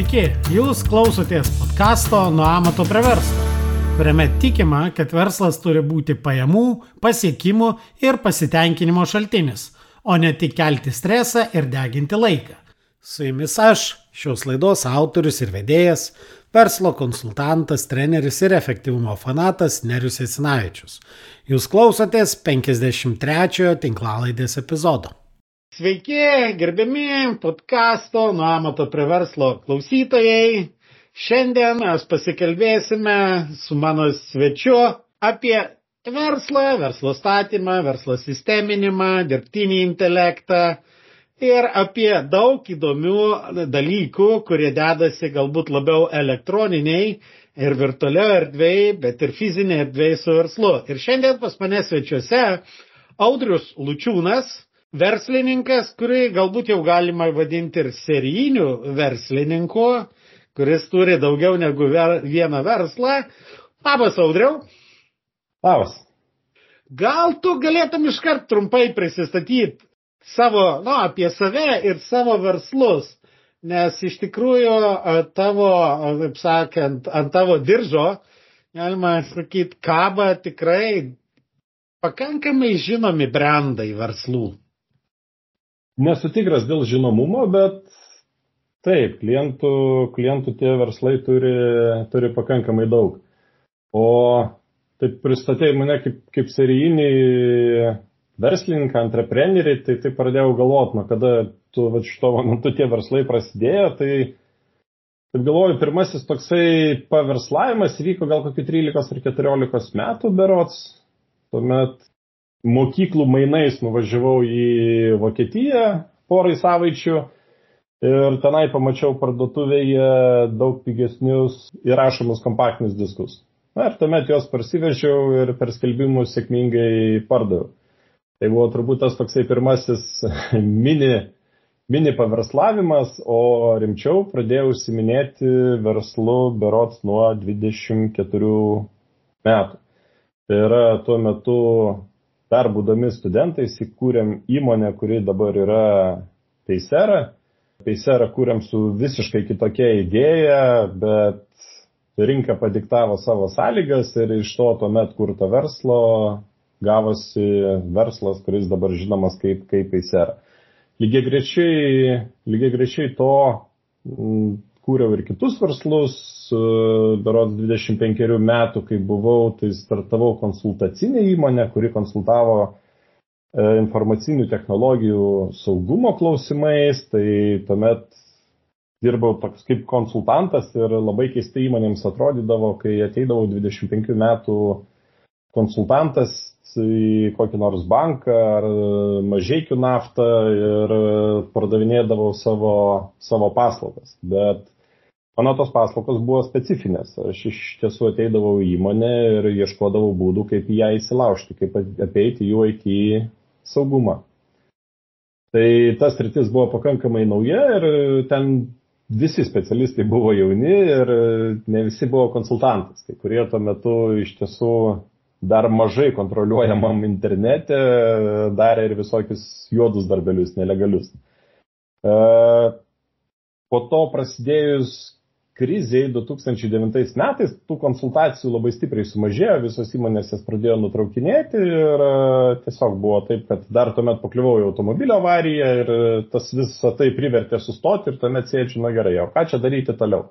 Sveiki, jūs klausotės podkasto Nuo amato prie verslo, kuriame tikima, kad verslas turi būti pajamų, pasiekimų ir pasitenkinimo šaltinis, o ne tik kelti stresą ir deginti laiką. Su jumis aš, šios laidos autorius ir vedėjas, verslo konsultantas, treneris ir efektyvumo fanatas Nerius Esinavičius. Jūs klausotės 53-ojo tinklalaidės epizodo. Sveiki, gerbiami podkasto nuo amato prie verslo klausytojai. Šiandien mes pasikalbėsime su mano svečiu apie verslą, verslo statymą, verslo sisteminimą, dirbtinį intelektą ir apie daug įdomių dalykų, kurie dedasi galbūt labiau elektroniniai ir virtualioje erdvėje, bet ir fizinėje erdvėje su verslu. Ir šiandien pas mane svečiuose Audrius Lučiūnas, verslininkas, kurį galbūt jau galima vadinti ir serijiniu verslininku, kuris turi daugiau negu vieną verslą. Labas, Audriau. Labas. Gal tu galėtum iškart trumpai prisistatyti savo, nu, apie save ir savo verslus, nes iš tikrųjų tavo, taip sakant, ant tavo diržo, galima sakyti, kaba tikrai pakankamai žinomi brandai verslų. Nesu tikras dėl žinomumo, bet taip, klientų, klientų tie verslai turi, turi pakankamai daug. O taip pristatėjai mane kaip, kaip serijinį verslininką, entreprenerį, tai taip pradėjau galvoti, nuo kada tu, va, šito momentu tie verslai prasidėjo, tai Taip galvoju, pirmasis toksai paverslavimas vyko gal kokiu 13 ar 14 metų berots. Tuomet mokyklų mainais nuvažiavau į Vokietiją porai savaičių ir tenai pamačiau parduotuvėje daug pigesnius įrašomus kompaktinius diskus. Na ir tuomet juos parsivežiau ir per skelbimus sėkmingai pardaviau. Tai buvo turbūt tas toksai pirmasis mini, mini paverslavimas, o rimčiau pradėjau užsiminėti verslu berots nuo 24 metų. Tai yra tuo metu dar būdami studentais įkūrėm įmonę, kuri dabar yra Paysera. Paysera kūrėm su visiškai kitokia idėja, bet rinka padiktavo savo sąlygas ir iš to tuomet kurto verslo gavosi verslas, kuris dabar žinomas kaip, kaip Paysera. Lygiai grečiai, lygiai grečiai to kūriau ir kitus verslus, berods 25 metų, kai buvau, tai startavau konsultacinę įmonę, kuri konsultavo e, informacinių technologijų saugumo klausimais, tai tuomet dirbau toks kaip konsultantas ir labai keistai įmonėms atrodydavo, kai ateidavau 25 metų konsultantas į kokį nors banką ar mažiekių naftą ir pardavinėdavau savo, savo paslaugas. Bet Mano tos paslaugos buvo specifinės. Aš iš tiesų ateidavau į įmonę ir ieškodavau būdų, kaip ją įsilaužti, kaip apeiti jų IT saugumą. Tai tas rytis buvo pakankamai nauja ir ten visi specialistai buvo jauni ir ne visi buvo konsultantas. Kai kurie tuo metu iš tiesų dar mažai kontroliuojamam internete darė ir visokius juodus darbelius, nelegalius. E, po to prasidėjus kriziai 2009 metais tų konsultacijų labai stipriai sumažėjo, visos įmonės jas pradėjo nutraukinėti ir e, tiesiog buvo taip, kad dar tuomet pakliuvau į automobilio avariją ir tas visą tai privertė sustoti ir tuomet sėdžiu, na gerai, o ką čia daryti toliau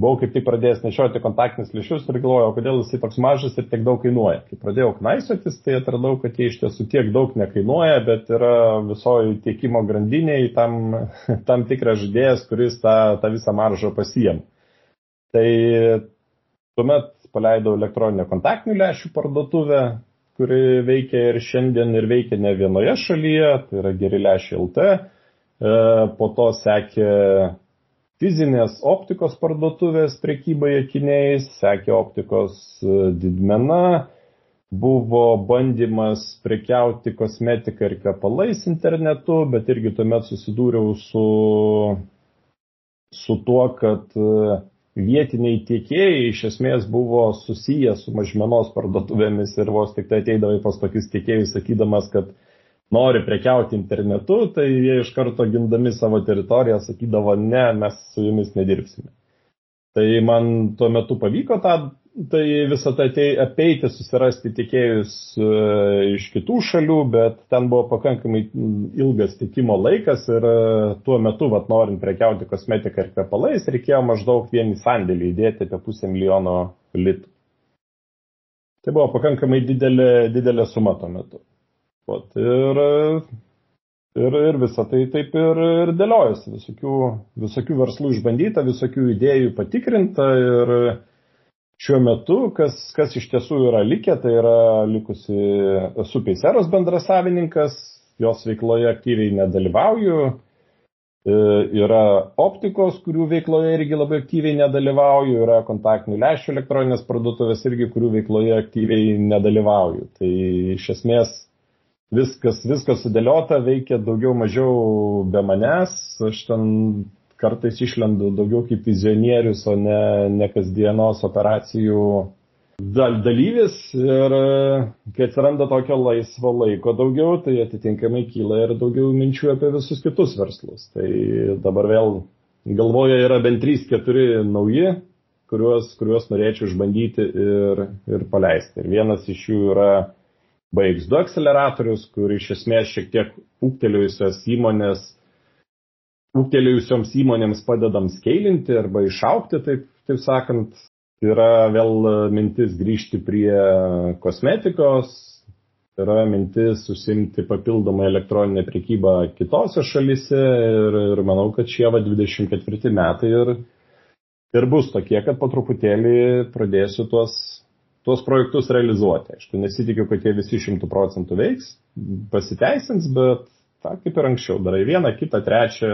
buvau kaip tik pradėjęs nešioti kontaktinius lėšius ir galvojau, kodėl jisai toks mažas ir tiek daug kainuoja. Kai pradėjau knaisiotis, tai atradau, kad jie iš tiesų tiek daug nekainuoja, bet yra visoji tiekimo grandiniai tam, tam tikras žaidėjas, kuris tą, tą visą maržą pasijam. Tai tuomet paleidau elektroninę kontaktinių lėšių parduotuvę, kuri veikia ir šiandien ir veikia ne vienoje šalyje, tai yra geri lėšiai LT. E, po to sekė fizinės optikos parduotuvės prekybai akiniais, sekė optikos e, didmena, buvo bandymas prekiauti kosmetiką ir kvepalais internetu, bet irgi tuomet susidūriau su, su tuo, kad e, vietiniai tiekėjai iš esmės buvo susiję su mažmenos parduotuvėmis ir vos tik tai ateidavai pas tokius tiekėjus sakydamas, kad nori prekiauti internetu, tai jie iš karto gindami savo teritoriją sakydavo, ne, mes su jumis nedirbsime. Tai man tuo metu pavyko tą tai visą tai apeiti, susirasti tikėjus e, iš kitų šalių, bet ten buvo pakankamai ilgas tikimo laikas ir e, tuo metu, vat, norint prekiauti kosmetiką ir kvepalais, reikėjo maždaug vienį sandėlį įdėti apie pusę milijono litų. Tai buvo pakankamai didelė, didelė suma tuo metu. Vat, ir, ir, ir visą tai taip ir, ir dėliojasi. Visokių, visokių verslų išbandyta, visokių idėjų patikrinta ir Šiuo metu, kas, kas iš tiesų yra likę, tai yra likusi esu Peiseros bendrasavininkas, jos veikloje aktyviai nedalyvauju, e, yra optikos, kurių veikloje irgi labai aktyviai nedalyvauju, yra kontaktinių lęšių elektroninės parduotuvės irgi, kurių veikloje aktyviai nedalyvauju. Tai iš esmės viskas, viskas sudėliota, veikia daugiau mažiau be manęs, aš ten kartais išlendu daugiau kaip vizionierius, o ne, ne kasdienos operacijų dalyvis ir kai atsiranda tokio laisvo laiko daugiau, tai atitinkamai kyla ir daugiau minčių apie visus kitus verslus. Tai dabar vėl galvoje yra bent 3-4 nauji, kuriuos, kuriuos norėčiau išbandyti ir, ir paleisti. Ir vienas iš jų yra BX2 akceleratorius, kur iš esmės šiek tiek ūktelėjusios įmonės ūktelėjusioms įmonėms padedam skailinti arba išaukti, taip, taip sakant. Yra vėl mintis grįžti prie kosmetikos, yra mintis užsimti papildomą elektroninę prekybą kitose šalise ir, ir manau, kad šie va 24 metai ir, ir bus tokie, kad po truputėlį pradėsiu tuos, tuos projektus realizuoti. Aišku, nesitikiu, kad jie visi šimtų procentų veiks, pasiteisins, bet ta, kaip ir anksčiau, darai vieną, kitą, trečią,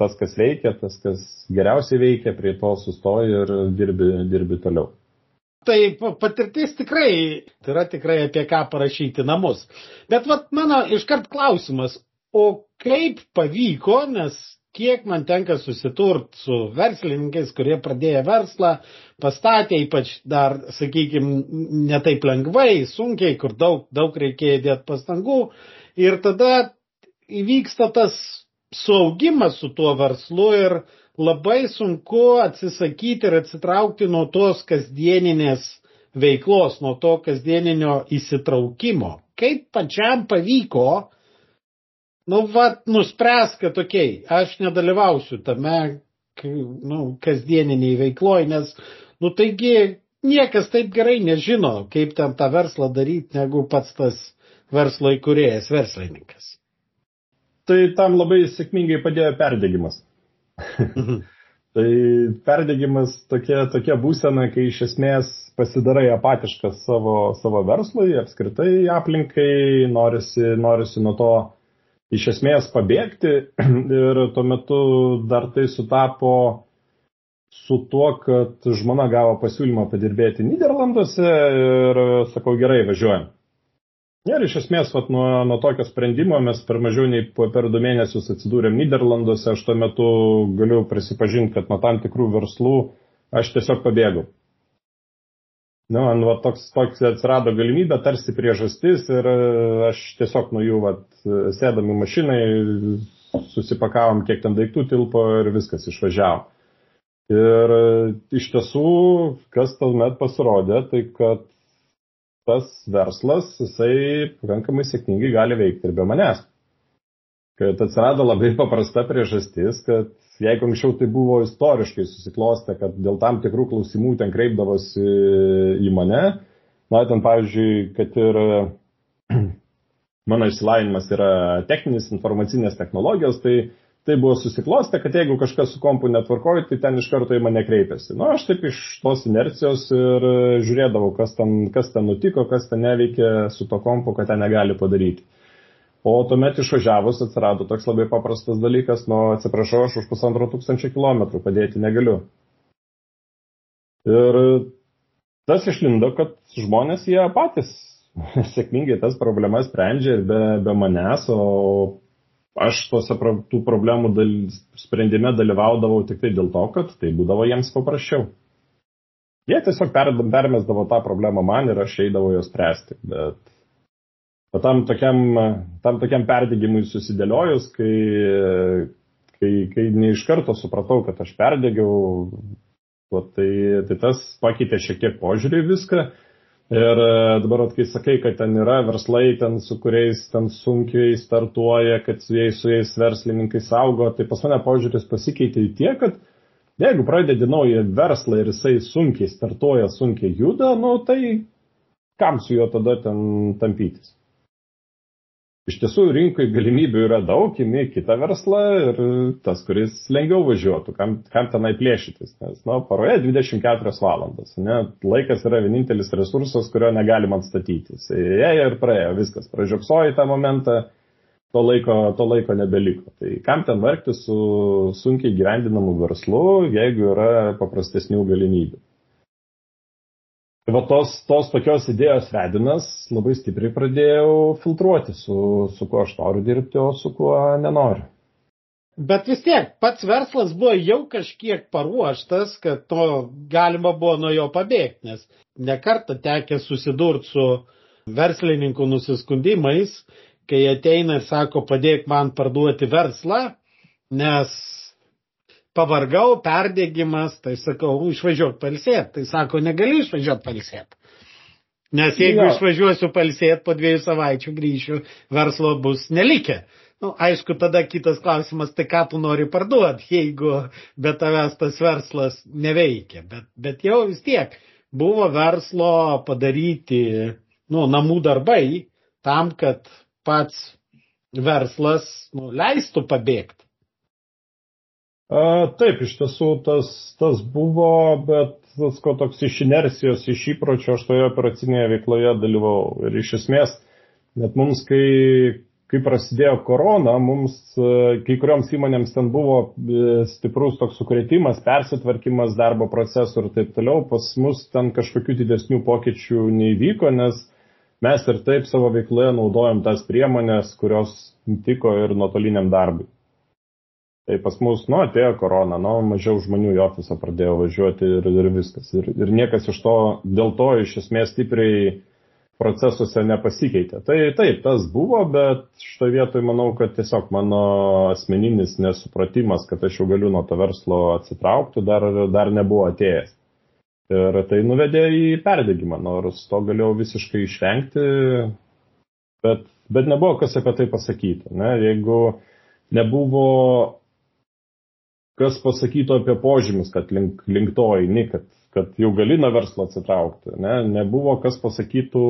tas, kas veikia, tas, kas geriausiai veikia, prie to sustoji ir dirbi, dirbi toliau. Tai patirtis tikrai, tai yra tikrai apie ką parašyti namus. Bet vat mano iškart klausimas, o kaip pavyko, nes kiek man tenka susiturt su verslininkais, kurie pradėjo verslą, pastatė ypač dar, sakykime, netaip lengvai, sunkiai, kur daug, daug reikėjo dėti pastangų ir tada įvyksta tas suaugimas su tuo verslu ir labai sunku atsisakyti ir atsitraukti nuo tos kasdieninės veiklos, nuo to kasdieninio įsitraukimo. Kaip pačiam pavyko, nu, va, nuspręs, kad tokiai, aš nedalyvausiu tame, nu, kasdieniniai veikloj, nes, nu, taigi, niekas taip gerai nežino, kaip ten tą verslą daryti, negu pats tas verslo įkūrėjas, verslininkas tai tam labai sėkmingai padėjo perdegimas. Mhm. tai perdegimas tokia, tokia būsena, kai iš esmės pasidarai apatiškas savo, savo verslui, apskritai aplinkai, norisi, norisi nuo to iš esmės pabėgti ir tuo metu dar tai sutapo su tuo, kad žmona gavo pasiūlymą padirbėti Niderlanduose ir sakau, gerai, važiuojam. Ir iš esmės, vat, nuo, nuo tokio sprendimo mes per mažiau nei per du mėnesius atsidūrėm Niderlanduose, aš tuo metu galiu prisipažinti, kad nuo tam tikrų verslų aš tiesiog pabėgau. Nu, man va, toks, toks atsirado galimybė, tarsi priežastis ir e, aš tiesiog nuo jų vat, sėdam į mašinai, susipakavom, kiek ten daiktų tilpo ir viskas išvažiavo. Ir e, iš tiesų, kas tuomet pasirodė, tai kad tas verslas, jisai pakankamai sėkmingai gali veikti ir be manęs. Kad atsirado labai paprasta priežastis, kad jeigu anksčiau tai buvo istoriškai susiklostę, kad dėl tam tikrų klausimų ten kreipdavosi į mane, na, ten pavyzdžiui, kad ir mano išsilavinimas yra techninis informacinės technologijos, tai tai buvo susiklostę, kad jeigu kažkas su kompu netvarkoju, tai ten iš karto į mane kreipiasi. Na, nu, aš taip iš tos inercijos ir žiūrėdavau, kas ten, kas ten nutiko, kas ten neveikia su to kompu, kad ten negali padaryti. O tuomet išvažiavus atsirado toks labai paprastas dalykas, nu atsiprašau, aš už pusantro tūkstančio kilometrų padėti negaliu. Ir tas išlindo, kad žmonės jie patys sėkmingai tas problemas sprendžia ir be, be manęs, o aš tose tų problemų dal, sprendime dalyvaudavau tik tai dėl to, kad tai būdavo jiems paprasčiau. Jie tiesiog per, permesdavo tą problemą man ir aš eidavau jos spręsti, bet O tam tokiam, tam tokiam perdėgymui susidėliojus, kai, kai, kai ne iš karto supratau, kad aš perdėgiau, tai, tai tas pakeitė šiek tiek požiūrį viską. Ir e, dabar, kai sakai, kad ten yra verslai, ten su kuriais ten sunkiai startuoja, kad su jais, su jais verslininkai saugo, tai pas mane požiūris pasikeitė į tiek, kad Jeigu pradedi naują verslą ir jisai sunkiai startuoja, sunkiai juda, nu tai kam su juo tada ten tampytis? Iš tiesų rinkai galimybių yra daug, imi kitą verslą ir tas, kuris lengviau važiuotų, kam, kam tenai plėšytis. Nes, na, paroje 24 valandas, ne, laikas yra vienintelis resursas, kurio negalim atstatyti. Ėjo ir praėjo, viskas, pražiopsoji tą momentą, to laiko, to laiko nebeliko. Tai kam ten vargti su sunkiai gyvendinamu verslu, jeigu yra paprastesnių galimybių. Tai va tos, tos tokios idėjos vedinas labai stipriai pradėjau filtruoti, su, su kuo aš noriu dirbti, o su kuo nenoriu. Bet vis tiek, pats verslas buvo jau kažkiek paruoštas, kad to galima buvo nuo jo pabėgti, nes nekartą tekė susidurti su verslininkų nusiskundimais, kai ateina ir sako, padėk man parduoti verslą, nes pavargau, perdėgymas, tai sakau, išvažiuok palsėt. Tai sako, negali išvažiuoti palsėt. Nes jeigu ja. išvažiuosiu palsėt, po dviejų savaičių grįšiu, verslo bus nelikę. Nu, aišku, tada kitas klausimas, tai ką tu nori parduoti, jeigu be tavęs tas verslas neveikia. Bet, bet jau vis tiek buvo verslo padaryti nu, namų darbai tam, kad pats verslas nu, leistų pabėgti. Taip, iš tiesų tas, tas buvo, bet tas ko toks iš inersijos, iš įpročio aš toje operacinėje veikloje dalyvau. Ir iš esmės, net mums, kai, kai prasidėjo korona, mums kai kurioms įmonėms ten buvo e, stiprus toks sukretimas, persitvarkymas darbo procesų ir taip toliau, pas mus ten kažkokių didesnių pokyčių neįvyko, nes mes ir taip savo veikloje naudojam tas priemonės, kurios tiko ir nuotoliniam darbui. Tai pas mus, nu, atėjo korona, nu, mažiau žmonių į ofisą pradėjo važiuoti ir, ir viskas. Ir, ir niekas iš to, dėl to iš esmės stipriai procesuose nepasikeitė. Tai taip, tas buvo, bet šitoje vietoje manau, kad tiesiog mano asmeninis nesupratimas, kad aš jau galiu nuo to verslo atsitraukti, dar, dar nebuvo atėjęs. Ir tai nuvedė į perdėgymą, nors to galėjau visiškai išvengti, bet, bet nebuvo kas apie tai pasakyti. Ne? Jeigu nebuvo kas pasakytų apie požymis, kad link, link to eini, kad, kad jau gali nuo verslo atsitraukti. Ne? Nebuvo kas pasakytų,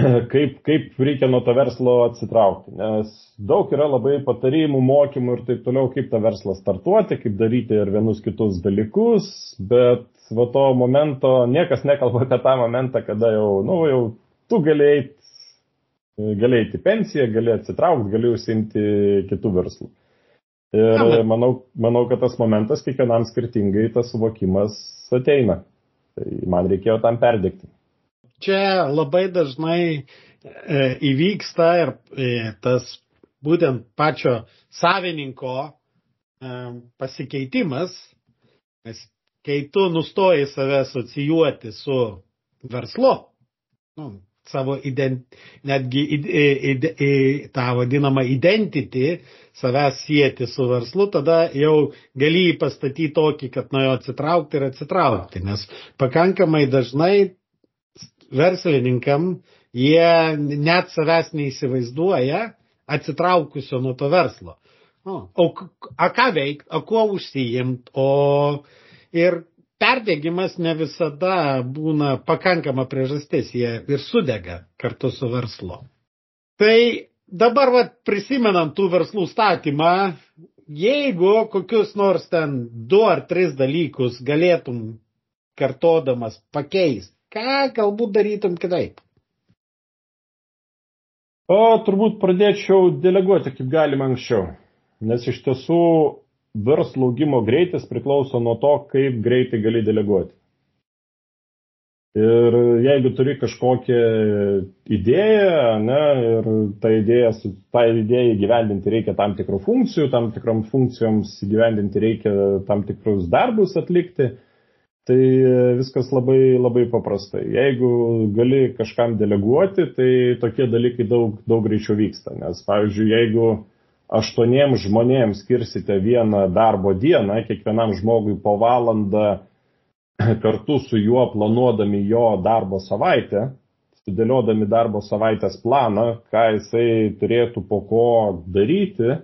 kaip, kaip reikia nuo to verslo atsitraukti. Nes daug yra labai patarimų, mokymų ir taip toliau, kaip tą verslą startuoti, kaip daryti ir vienus kitus dalykus, bet va to momento, niekas nekalba apie tą momentą, kada jau, nu, jau tu galėjai galėjai į pensiją, galėjai atsitraukti, galėjai užsimti kitų verslų. Ir manau, manau, kad tas momentas kiekvienam skirtingai tas suvokimas ateina. Tai man reikėjo tam perdėkti čia labai dažnai e, įvyksta ir e, tas būtent pačio savininko e, pasikeitimas, nes kai tu nustoji save asocijuoti su verslu, nu, savo ident, netgi id, id, id, tą vadinamą identity, savęs sieti su verslu, tada jau gali jį pastatyti tokį, kad nuo jo atsitraukti ir atsitraukti, nes pakankamai dažnai verslininkam, jie net savęs neįsivaizduoja atsitraukusio nuo to verslo. O, o a ką veikt, o kuo užsijimt, o ir perdėgymas ne visada būna pakankama priežastis, jie ir sudega kartu su verslu. Tai dabar vat, prisimenant tų verslų statymą, jeigu kokius nors ten du ar tris dalykus galėtum kartodamas pakeist, ką galbūt darytum kitaip? O turbūt pradėčiau deleguoti kaip galima anksčiau, nes iš tiesų verslo augimo greitis priklauso nuo to, kaip greitai gali deleguoti. Ir jeigu turi kažkokią idėją, ne, ir tą idėją, tą idėją įgyvendinti reikia tam tikrų funkcijų, tam tikrom funkcijoms įgyvendinti reikia tam tikrus darbus atlikti, Tai viskas labai, labai paprastai. Jeigu gali kažkam deleguoti, tai tokie dalykai daug, daug greičiau vyksta. Nes, pavyzdžiui, jeigu aštuoniems žmonėms skirsite vieną darbo dieną, kiekvienam žmogui po valandą kartu su juo planuodami jo darbo savaitę, sudėliodami darbo savaitės planą, ką jisai turėtų po ko daryti,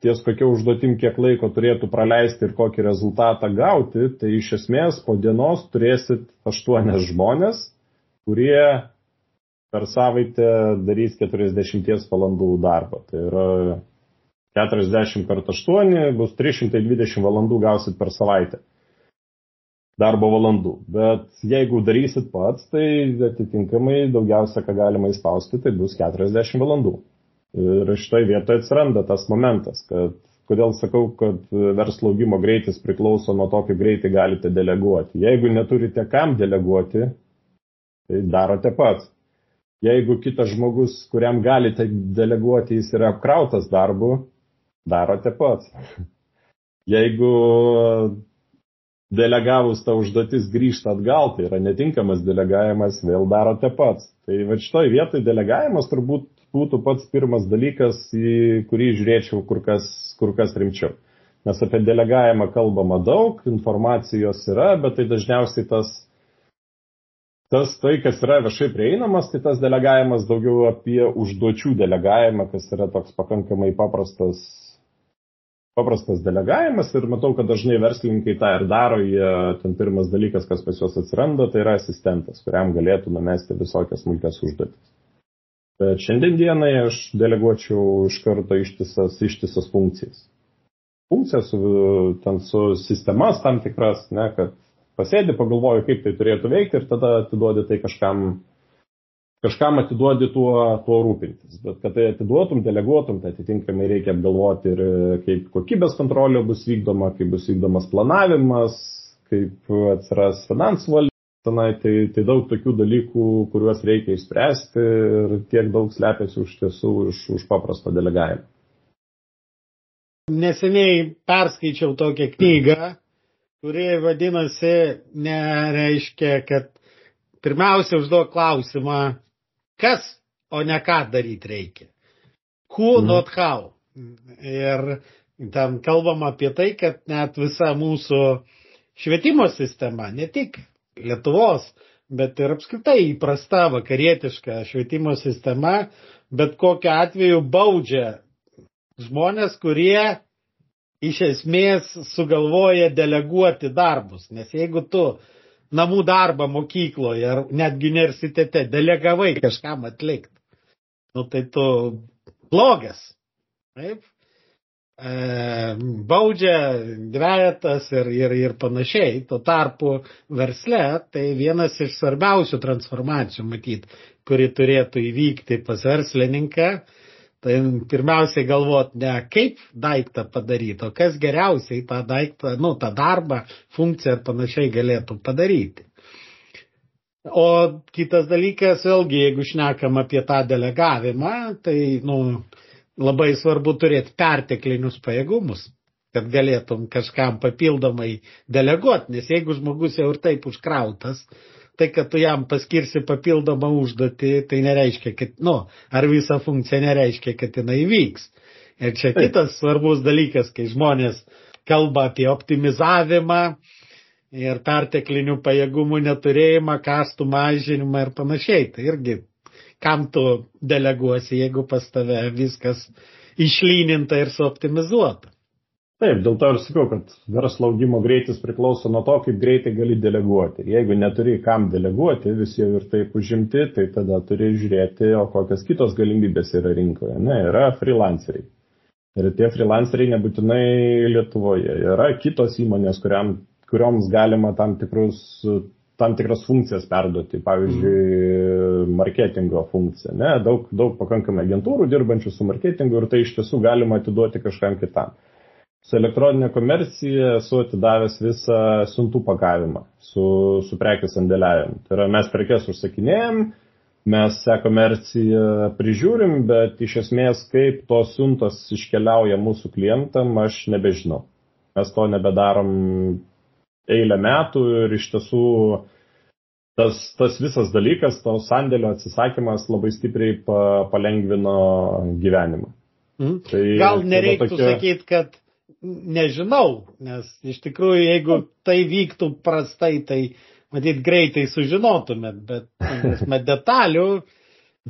ties kokia užduotim kiek laiko turėtų praleisti ir kokį rezultatą gauti, tai iš esmės po dienos turėsit aštuonias žmonės, kurie per savaitę darys 40 valandų darbą. Tai yra 40 kart 8 bus 320 valandų gausit per savaitę darbo valandų. Bet jeigu darysit pats, tai atitinkamai daugiausia, ką galima įspausti, tai bus 40 valandų. Ir šitoje vietoje atsiranda tas momentas, kad kodėl sakau, kad verslo augimo greitis priklauso nuo to, kaip greitai galite deleguoti. Jeigu neturite kam deleguoti, tai darote pats. Jeigu kitas žmogus, kuriam galite deleguoti, jis yra apkrautas darbu, darote pats. Jeigu delegavus tą užduotis grįžta atgal, tai yra netinkamas delegavimas, vėl darote pats. Tai va šitoj vietoj delegavimas turbūt būtų pats pirmas dalykas, į kurį žiūrėčiau kur kas, kur kas rimčiau. Nes apie delegavimą kalbama daug, informacijos yra, bet tai dažniausiai tas, tas tai, kas yra viešai prieinamas, tai tas delegavimas daugiau apie užduočių delegavimą, kas yra toks pakankamai paprastas, paprastas delegavimas ir matau, kad dažnai verslininkai tą ir daro, jie ten pirmas dalykas, kas pas juos atsiranda, tai yra asistentas, kuriam galėtų numesti visokias smulkės užduotis. Bet šiandien dienai aš deleguočiau iš karto ištisas, ištisas funkcijas. Funkcijas ten su sistemas tam tikras, ne, kad pasėdi, pagalvoju, kaip tai turėtų veikti ir tada atiduodi tai kažkam, kažkam atiduodi tuo, tuo rūpintis. Bet kad tai atiduotum, deleguotum, tai atitinkamai reikia apgalvoti ir kaip kokybės kontrolė bus vykdoma, kaip bus vykdomas planavimas, kaip atsiras finansų valdymas tenai, tai, tai daug tokių dalykų, kuriuos reikia išspręsti ir tiek daug slepiasi už tiesų už, už paprastą delegavimą. Neseniai perskaičiau tokią knygą, kuri vadinasi, nereiškia, kad pirmiausia užduok klausimą, kas, o ne ką daryti reikia. Who, mm. not how. Ir ten kalbam apie tai, kad net visa mūsų švietimo sistema, ne tik Lietuvos, bet ir apskritai įprasta vakarietiška švietimo sistema, bet kokiu atveju baudžia žmonės, kurie iš esmės sugalvoja deleguoti darbus. Nes jeigu tu namų darbą mokykloje ar netgi universitete delegavai kažkam atlikti, nu tai tu blogas. Taip? E, baudžia dvejetas ir, ir, ir panašiai. Tuo tarpu versle tai vienas iš svarbiausių transformacijų, matyt, kuri turėtų įvykti pas verslininką. Tai pirmiausiai galvot ne kaip daiktą padaryti, o kas geriausiai tą daiktą, nu, tą darbą, funkciją ir panašiai galėtų padaryti. O kitas dalykas, vėlgi, jeigu šnekam apie tą delegavimą, tai, nu, labai svarbu turėti perteklinius pajėgumus, kad galėtum kažkam papildomai deleguoti, nes jeigu žmogus jau ir taip užkrautas, tai kad tu jam paskirsi papildomą užduotį, tai nereiškia, kad, nu, ar visa funkcija nereiškia, kad jinai vyks. Ir čia kitas svarbus dalykas, kai žmonės kalba apie optimizavimą ir perteklinių pajėgumų neturėjimą, kastų mažinimą ir panašiai. Tai irgi kam tu deleguosi, jeigu pas tave viskas išlyninta ir suoptimizuota. Taip, dėl to ir sakau, kad verslo augimo greitis priklauso nuo to, kaip greitai gali deleguoti. Jeigu neturi kam deleguoti, visi jau ir taip užimti, tai tada turi žiūrėti, o kokios kitos galimybės yra rinkoje. Ne, yra freelanceriai. Ir tie freelanceriai nebūtinai Lietuvoje. Yra kitos įmonės, kuriam, kurioms galima tam tikrus tam tikras funkcijas perduoti, pavyzdžiui, mm. marketingo funkciją. Ne? Daug, daug pakankamai agentūrų dirbančių su marketingu ir tai iš tiesų galima atiduoti kažkam kitam. Su elektroninė komercija esu atidavęs visą siuntų pakavimą su, su prekės sandėliavimu. Tai yra mes prekes užsakinėjom, mes tą komerciją prižiūrim, bet iš esmės kaip tos siuntos iškeliauja mūsų klientam, aš nebežinau. Mes to nebedarom eilę metų ir iš tiesų tas, tas visas dalykas, to sandėlio atsisakymas labai stipriai pa, palengvino gyvenimą. Mm. Tai, Gal nereiktų tokia... sakyti, kad nežinau, nes iš tikrųjų, jeigu tai vyktų prastai, tai matyt greitai sužinotumėt, bet mes detalių.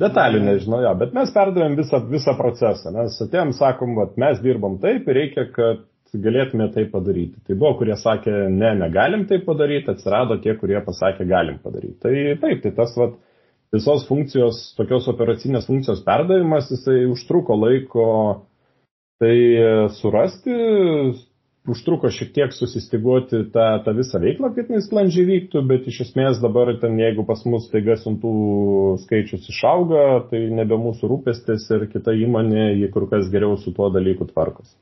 Detalių nežinau, jo, bet mes perdavėm visą, visą procesą, nes atėjom, sakom, vat, mes dirbam taip ir reikia, kad galėtume tai padaryti. Tai buvo, kurie sakė, ne, negalim tai padaryti, atsirado tie, kurie pasakė, galim padaryti. Tai taip, tai tas vat, visos funkcijos, tokios operacinės funkcijos perdavimas, jisai užtruko laiko tai surasti, užtruko šiek tiek susistiguoti tą, tą visą veiklą, kad jis sklandžiai vyktų, bet iš esmės dabar ten, jeigu pas mus taiga siuntų skaičius išauga, tai nebe mūsų rūpestis ir kita įmonė, jie kur kas geriau su tuo dalyku tvarkosi.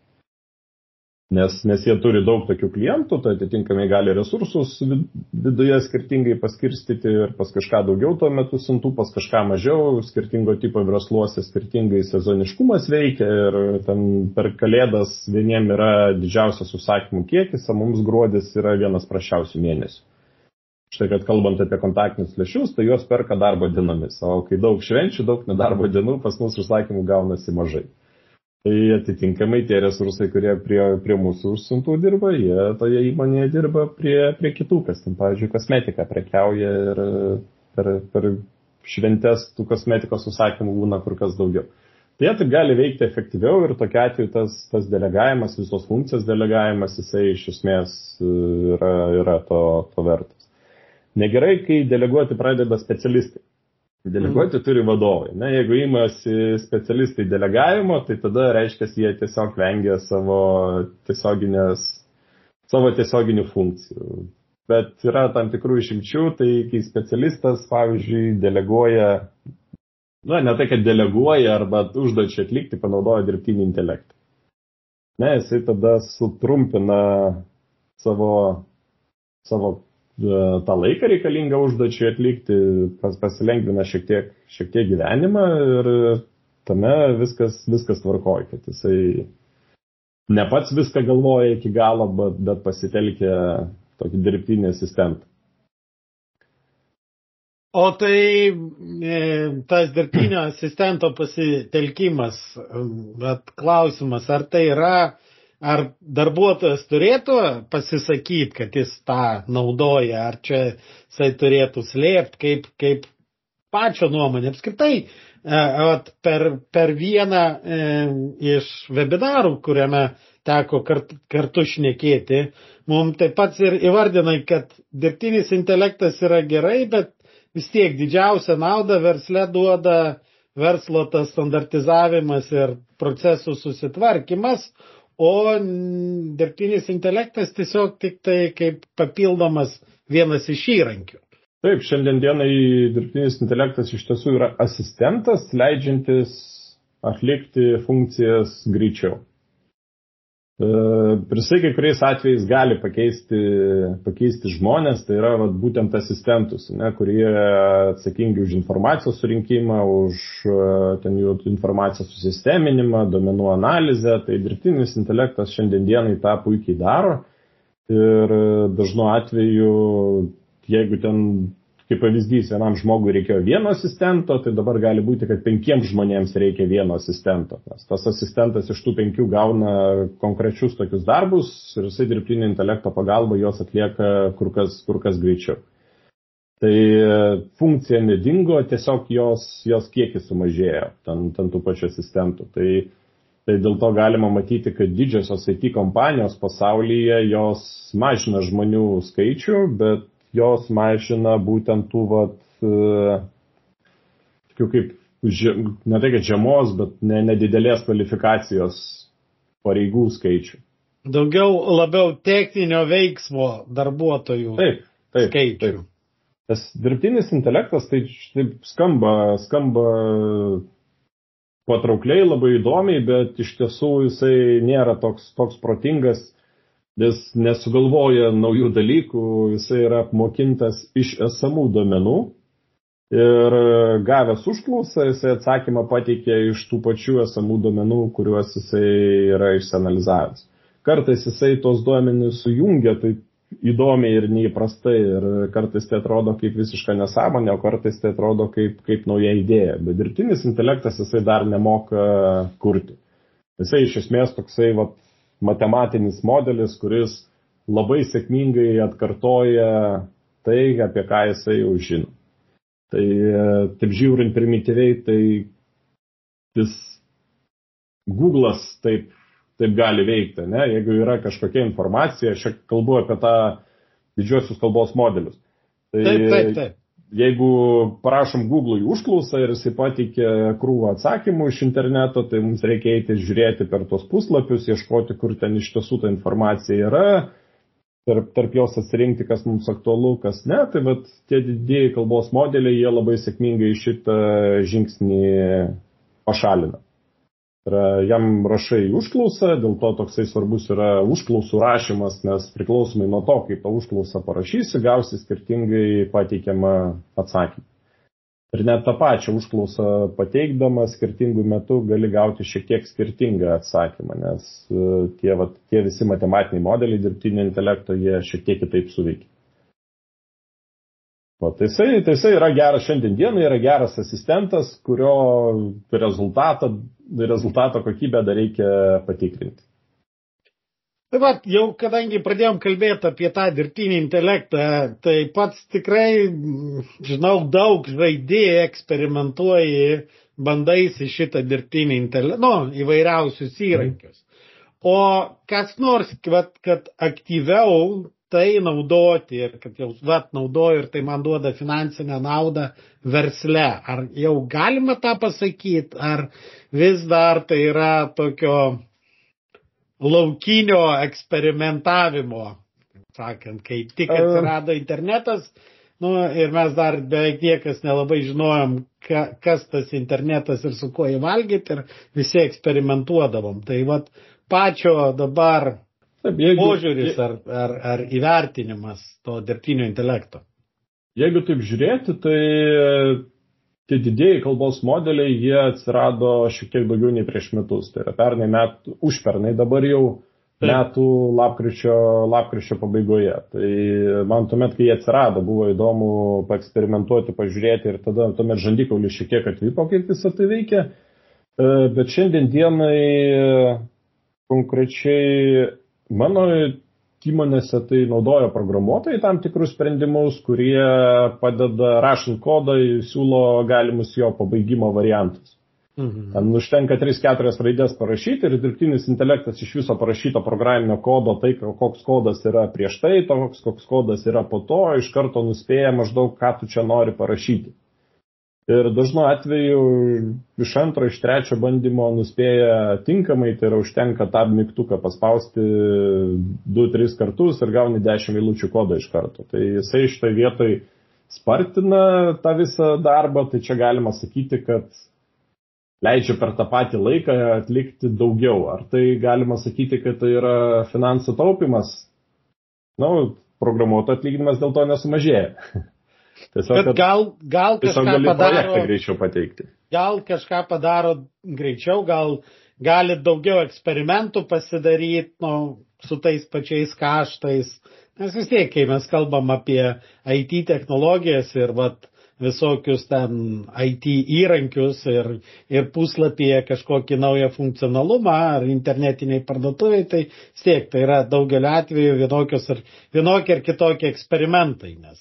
Nes, nes jie turi daug tokių klientų, tai atitinkamai gali resursus viduje skirtingai paskirstyti ir pas kažką daugiau tuo metu siuntų, pas kažką mažiau, skirtingo tipo versluose skirtingai sezoniškumas veikia ir ten per kalėdas vieniem yra didžiausias užsakymų kiekis, o mums gruodis yra vienas prašiausių mėnesių. Štai kad kalbant apie kontaktinius lėšius, tai juos perka darbo dienomis, o kai daug švenčių, daug nedarbo dienų, pas mus užsakymų gaunasi mažai. Tai atitinkamai tie resursai, kurie prie, prie mūsų užsiuntų dirba, jie toje įmonėje dirba prie, prie kitų, kas ten, pavyzdžiui, kosmetika prekiauja ir per, per šventes tų kosmetikos užsakymų būna kur kas daugiau. Tai jie taip gali veikti efektyviau ir tokia atveju tas, tas delegavimas, visos funkcijos delegavimas, jisai iš esmės yra, yra to, to vertas. Negerai, kai deleguoti pradeda specialistai. Deleguoti mm. turi vadovai. Na, jeigu įmasi specialistai delegavimo, tai tada reiškia, jie tiesiog vengia savo, savo tiesioginių funkcijų. Bet yra tam tikrų išimčių, tai kai specialistas, pavyzdžiui, deleguoja, na, ne tai, kad deleguoja arba užduočiai atlikti, panaudoja dirbtinį intelektą. Ne, jisai tada sutrumpina savo, savo tą laiką reikalingą užduočiai atlikti, pas, pasilengvina šiek tiek, šiek tiek gyvenimą ir tame viskas, viskas tvarkoja, kad jisai ne pats viską galvoja iki galo, bet, bet pasitelkia tokį dirbtinį asistentą. O tai e, tas dirbtinio asistento pasitelkimas, bet klausimas, ar tai yra ar darbuotojas turėtų pasisakyti, kad jis tą naudoja, ar čia jisai turėtų slėpti, kaip, kaip pačio nuomonė apskritai. E, per, per vieną e, iš webinarų, kuriame teko kart, kartu šnekėti, mums taip pat ir įvardinai, kad dirbtinis intelektas yra gerai, bet vis tiek didžiausią naudą versle duoda verslo tas standartizavimas ir procesų susitvarkymas, o dirbtinis intelektas tiesiog tik tai kaip papildomas vienas iš įrankių. Taip, šiandien dienai dirbtinis intelektas iš tiesų yra asistentas, leidžiantis atlikti funkcijas greičiau. Prisai kai kuriais atvejais gali pakeisti, pakeisti žmonės, tai yra vat, būtent asistentus, ne, kurie atsakingi už informacijos surinkimą, už ten jų informacijos susisteminimą, domenų analizę, tai dirbtinis intelektas šiandien dienai tą puikiai daro. Ir dažnu atveju, jeigu ten kaip pavyzdys, vienam žmogui reikėjo vieno asistento, tai dabar gali būti, kad penkiems žmonėms reikia vieno asistento. Nes tas asistentas iš tų penkių gauna konkrečius tokius darbus ir jisai dirbtinio intelekto pagalba juos atlieka kur kas, kur kas greičiau. Tai funkcija nedingo, tiesiog jos, jos kiekis sumažėjo, ten, ten tų pačių asistentų. Tai, tai dėl to galima matyti, kad didžiosios IT kompanijos pasaulyje jos mažina žmonių skaičių, bet jos mažina būtent tų, vat, e, tokių kaip, ne tai kad žemos, bet nedidelės ne kvalifikacijos pareigų skaičių. Daugiau labiau techninio veiksmo darbuotojų taip, taip, skaičių. Taip. Tas dirbtinis intelektas tai taip skamba, skamba patraukliai, labai įdomiai, bet iš tiesų jisai nėra toks, toks protingas nes nesugalvoja naujų dalykų, jisai yra apmokintas iš esamų domenų ir gavęs užklausą jisai atsakymą pateikė iš tų pačių esamų domenų, kuriuos jisai yra išsianalizavęs. Kartais jisai tos duomenys sujungia, tai įdomiai ir neįprastai ir kartais tai atrodo kaip visiška nesąmonė, o kartais tai atrodo kaip, kaip nauja idėja. Bet dirbtinis intelektas jisai dar nemoka kurti. Jisai iš esmės toksai vat, matematinis modelis, kuris labai sėkmingai atkartoja tai, apie ką jisai jau žino. Tai taip žiūrint primityviai, tai vis Google'as taip taip gali veikti, ne? jeigu yra kažkokia informacija, aš kalbu apie tą didžiosius kalbos modelius. Tai taip, taip, taip. Jeigu parašom Google'ui užklausą ir jisai pateikė krūvą atsakymų iš interneto, tai mums reikia eiti žiūrėti per tos puslapius, ieškoti, kur ten iš tiesų ta informacija yra, tarp, tarp jos atsirinkti, kas mums aktualu, kas ne. Tai vat tie didieji kalbos modeliai, jie labai sėkmingai šitą žingsnį pašalina. Jam rašai užklausą, dėl to toksai svarbus yra užklausų rašymas, nes priklausomai nuo to, kaip tą užklausą parašysi, gausi skirtingai pateikiamą atsakymą. Ir net tą pačią užklausą pateikdama skirtingų metų gali gauti šiek tiek skirtingą atsakymą, nes e, tie, va, tie visi matematiniai modeliai dirbtinio intelekto, jie šiek tiek kitaip suveikia. O tai jisai, tai jisai yra geras šiandien dienai, yra geras asistentas, kurio rezultatą, rezultato kokybę dar reikia patikrinti. Taip pat, jau kadangi pradėjom kalbėti apie tą dirbtinį intelektą, tai pats tikrai, žinau, daug žaidėjai eksperimentuoji, bandaisi šitą dirbtinį intelektą, nu, įvairiausius įrankius. O kas nors, kad, kad aktyviau tai naudoti ir kad jau vat naudoju ir tai man duoda finansinę naudą versle. Ar jau galima tą pasakyti, ar vis dar tai yra tokio laukinio eksperimentavimo, sakant, kai tik atsirado internetas, nu, ir mes dar beveik niekas nelabai žinojom, ka, kas tas internetas ir su kuo įvalgyti ir visi eksperimentuodavom. Tai vat pačio dabar Taip, jeigu, požiūris ar, ar, ar įvertinimas to dirbtinio intelekto? Jeigu taip žiūrėti, tai tie didėjai kalbos modeliai, jie atsirado šiek tiek daugiau nei prieš metus. Tai yra pernai metų, užpernai dabar jau taip. metų lapkričio, lapkričio pabaigoje. Tai man tuomet, kai jie atsirado, buvo įdomu paeksperimentuoti, pažiūrėti ir tada tuomet žandikaulis šiek tiek atvyko, kaip visą tai veikia. E, bet šiandien dienai konkrečiai Mano įmonėse tai naudoja programuotojai tam tikrus sprendimus, kurie padeda rašant kodą, siūlo galimus jo pabaigimo variantus. Mhm. Ten užtenka 3-4 raidės parašyti ir dirbtinis intelektas iš viso parašyto programinio kodo, tai koks kodas yra prieš tai, toks koks kodas yra po to, iš karto nuspėja maždaug, ką tu čia nori parašyti. Ir dažnu atveju iš antro, iš trečio bandymo nuspėja tinkamai, tai yra užtenka tą mygtuką paspausti 2-3 kartus ir gauni 10 eilučių kodą iš karto. Tai jisai šitoje vietoj spartina tą visą darbą, tai čia galima sakyti, kad leidžia per tą patį laiką atlikti daugiau. Ar tai galima sakyti, kad tai yra finansų taupimas? Na, nu, programuoto atlyginimas dėl to nesumažėja. Tiesiog, Bet gal, gal kažką padaro. greičiau pateikti. Gal kažką padaro greičiau, gal gali daugiau eksperimentų pasidaryti nu, su tais pačiais kaštais. Nes vis tiek, kai mes kalbam apie IT technologijas ir vat, visokius ten IT įrankius ir, ir puslapyje kažkokį naują funkcionalumą ar internetiniai parduotuviai, tai vis tiek tai yra daugeliu atveju vienokios ar, vienokie ar kitokie eksperimentai, nes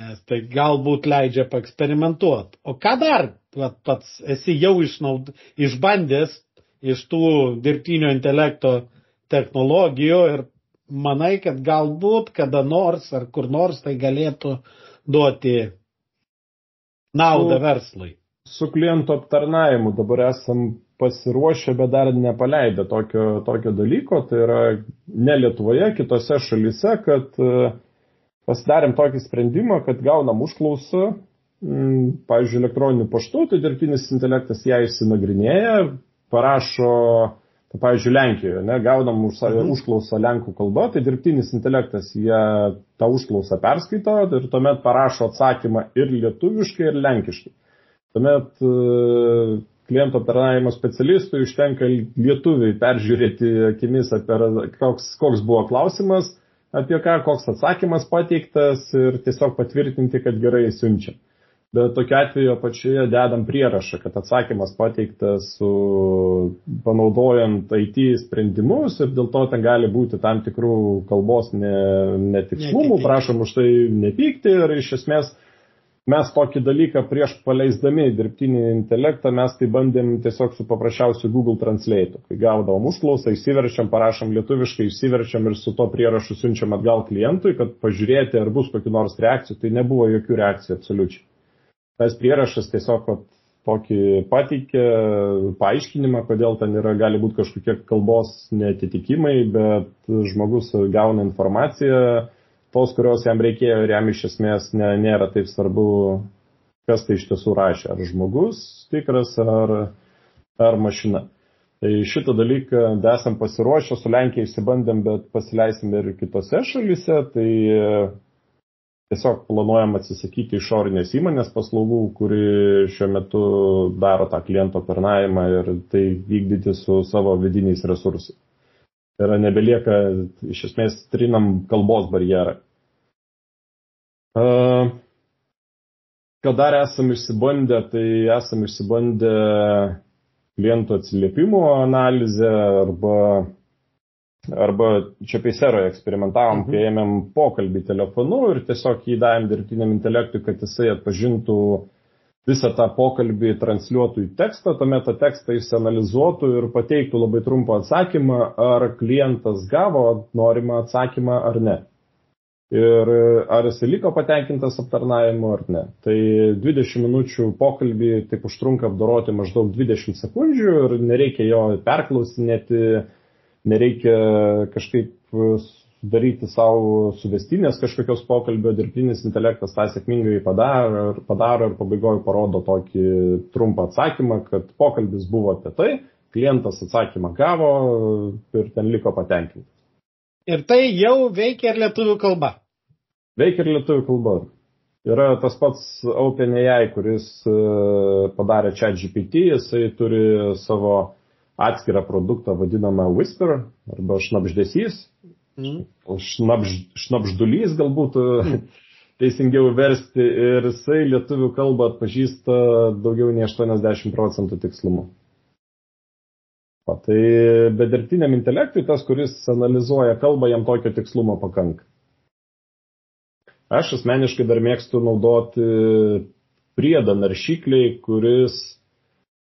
Nes tai galbūt leidžia paeksperimentuoti. O ką dar vat, pats esi jau išnaud, išbandęs iš tų dirbtinio intelekto technologijų ir manai, kad galbūt kada nors ar kur nors tai galėtų duoti naudą su, verslui. Su klientų aptarnavimu dabar esam pasiruošę, bet dar nepaleidę tokio, tokio dalyko, tai yra ne Lietuvoje, kitose šalise, kad uh, pasidarėm tokį sprendimą, kad gaunam užklausą, mm, pavyzdžiui, elektroniniu paštu, tai dirbtinis intelektas ją įsinagrinėja, parašo, tai, pavyzdžiui, Lenkijoje, ne, gaunam už, mhm. užklausą lenkų kalba, tai dirbtinis intelektas ją tą užklausą perskaito ir tuomet parašo atsakymą ir lietuviškai, ir lenkiškai. Tuomet e, kliento aptarnavimo specialistui užtenka lietuviai peržiūrėti akimis, apie koks, koks buvo klausimas, apie ką, koks atsakymas pateiktas ir tiesiog patvirtinti, kad gerai siunčiam. Bet tokiu atveju apačioje dedam prierašą, kad atsakymas pateiktas su panaudojant IT sprendimus ir dėl to ten gali būti tam tikrų kalbos netikslumų, prašom už tai nepykti ir iš esmės mes tokį dalyką prieš paleisdami dirbtinį intelektą, mes tai bandėm tiesiog su paprasčiausiu Google Translate. Kai gaudavom užklausą, įsiverčiam, parašom lietuviškai, įsiverčiam ir su to prierašu siunčiam atgal klientui, kad pažiūrėti, ar bus kokiu nors reakcijų. Tai nebuvo jokių reakcijų absoliučiai. Tas prierašas tiesiog vat, tokį pateikė paaiškinimą, kodėl ten yra, gali būti kažkokie kalbos netitikimai, bet žmogus gauna informaciją tos, kurios jam reikėjo ir jam iš esmės ne, nėra taip svarbu, kas tai iš tiesų rašė, ar žmogus tikras, ar, ar mašina. Tai šitą dalyką esam pasiruošę, su Lenkija įsibandėm, bet pasileisim ir kitose šalise, tai tiesiog planuojam atsisakyti išorinės įmonės paslaugų, kuri šiuo metu daro tą kliento aptarnavimą ir tai vykdyti su savo vidiniais resursais. Tai yra nebelieka, iš esmės, trinam kalbos barjerą. Ką dar esam išsibandę, tai esam išsibandę klientų atsiliepimų analizę arba, arba čia peiseroje eksperimentavom, mhm. kai ėmėm pokalbį telefonu ir tiesiog jį davėm dirbtiniam intelektui, kad jisai atpažintų uh, visą tą pokalbį transliuotų į tekstą, tuomet tą tekstą jis analizuotų ir pateiktų labai trumpą atsakymą, ar klientas gavo norimą atsakymą ar ne. Ir ar jis liko patenkintas aptarnavimu ar ne. Tai 20 minučių pokalbį taip užtrunka apdoroti maždaug 20 sekundžių ir nereikia jo perklausinėti, nereikia kažkaip daryti savo suvestinės kažkokios pokalbio, dirbtinis intelektas tą sėkmingai padaro ir, padaro ir pabaigoje parodo tokį trumpą atsakymą, kad pokalbis buvo apie tai, klientas atsakymą gavo ir ten liko patenkintas. Ir tai jau veikia ir lietuvių kalba. Veikia ir lietuvių kalba. Yra tas pats OpenAI, kuris e, padarė čia GPT, jisai turi savo atskirą produktą vadinamą Whisper arba šnapždesys Mm. Šnapž, šnapždulys galbūt mm. teisingiau versti ir jisai lietuvių kalbą atpažįsta daugiau nei 80 procentų tikslumu. O tai bedirbtiniam intelektui tas, kuris analizuoja kalbą, jam tokio tikslumo pakanka. Aš asmeniškai dar mėgstu naudoti priedą naršykliai, kuris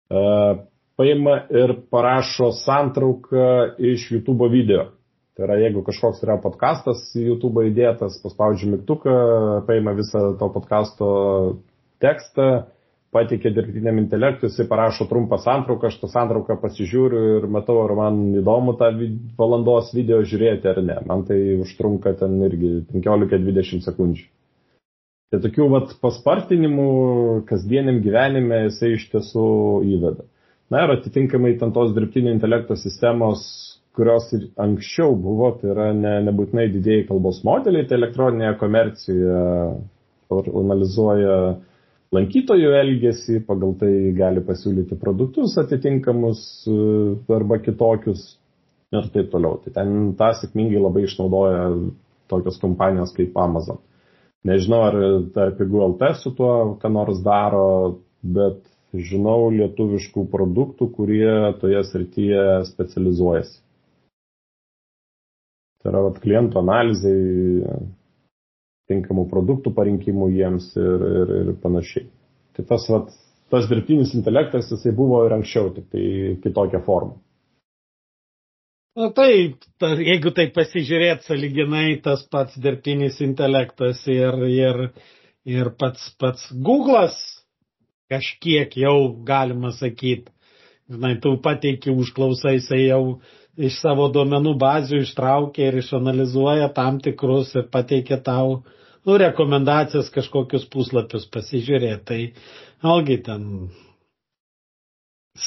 uh, paima ir parašo santrauką iš YouTube video. Tai yra, jeigu kažkoks yra podkastas YouTube įdėtas, paspaudžiu mygtuką, paima visą to podkasto tekstą, patikė dirbtiniam intelektui, jisai parašo trumpą santrauką, aš tą santrauką pasižiūriu ir matau, ar man įdomu tą valandos video žiūrėti ar ne. Man tai užtrunka ten irgi 15-20 sekundžių. Tai tokių vat paspartinimų kasdieniam gyvenime jisai iš tiesų įveda. Na ir atitinkamai ten tos dirbtinio intelekto sistemos kurios ir anksčiau buvo, tai yra ne, nebūtinai didėjai kalbos modeliai, tai elektroninėje komercijoje analizuoja lankytojų elgesį, pagal tai gali pasiūlyti produktus atitinkamus e, arba kitokius ir taip toliau. Tai ten tą sėkmingai labai išnaudoja tokios kompanijos kaip Amazon. Nežinau, ar, ar Pigų LT su tuo ką nors daro, bet žinau lietuviškų produktų, kurie toje srityje specializuojasi. Tai yra vat, klientų analizai, tinkamų produktų parinkimų jiems ir, ir, ir panašiai. Tai tas, vat, tas dirbtinis intelektas, jisai buvo ir anksčiau, tik tai kitokia forma. Na tai, ta, jeigu tai pasižiūrėt saliginai, tas pats dirbtinis intelektas ir, ir, ir pats, pats Google'as kažkiek jau galima sakyti, žinai, tu pateiki užklausai, jisai jau iš savo duomenų bazių ištraukia ir išanalizuoja tam tikrus ir pateikia tau nu, rekomendacijas kažkokius puslapius pasižiūrėti. Tai vėlgi ten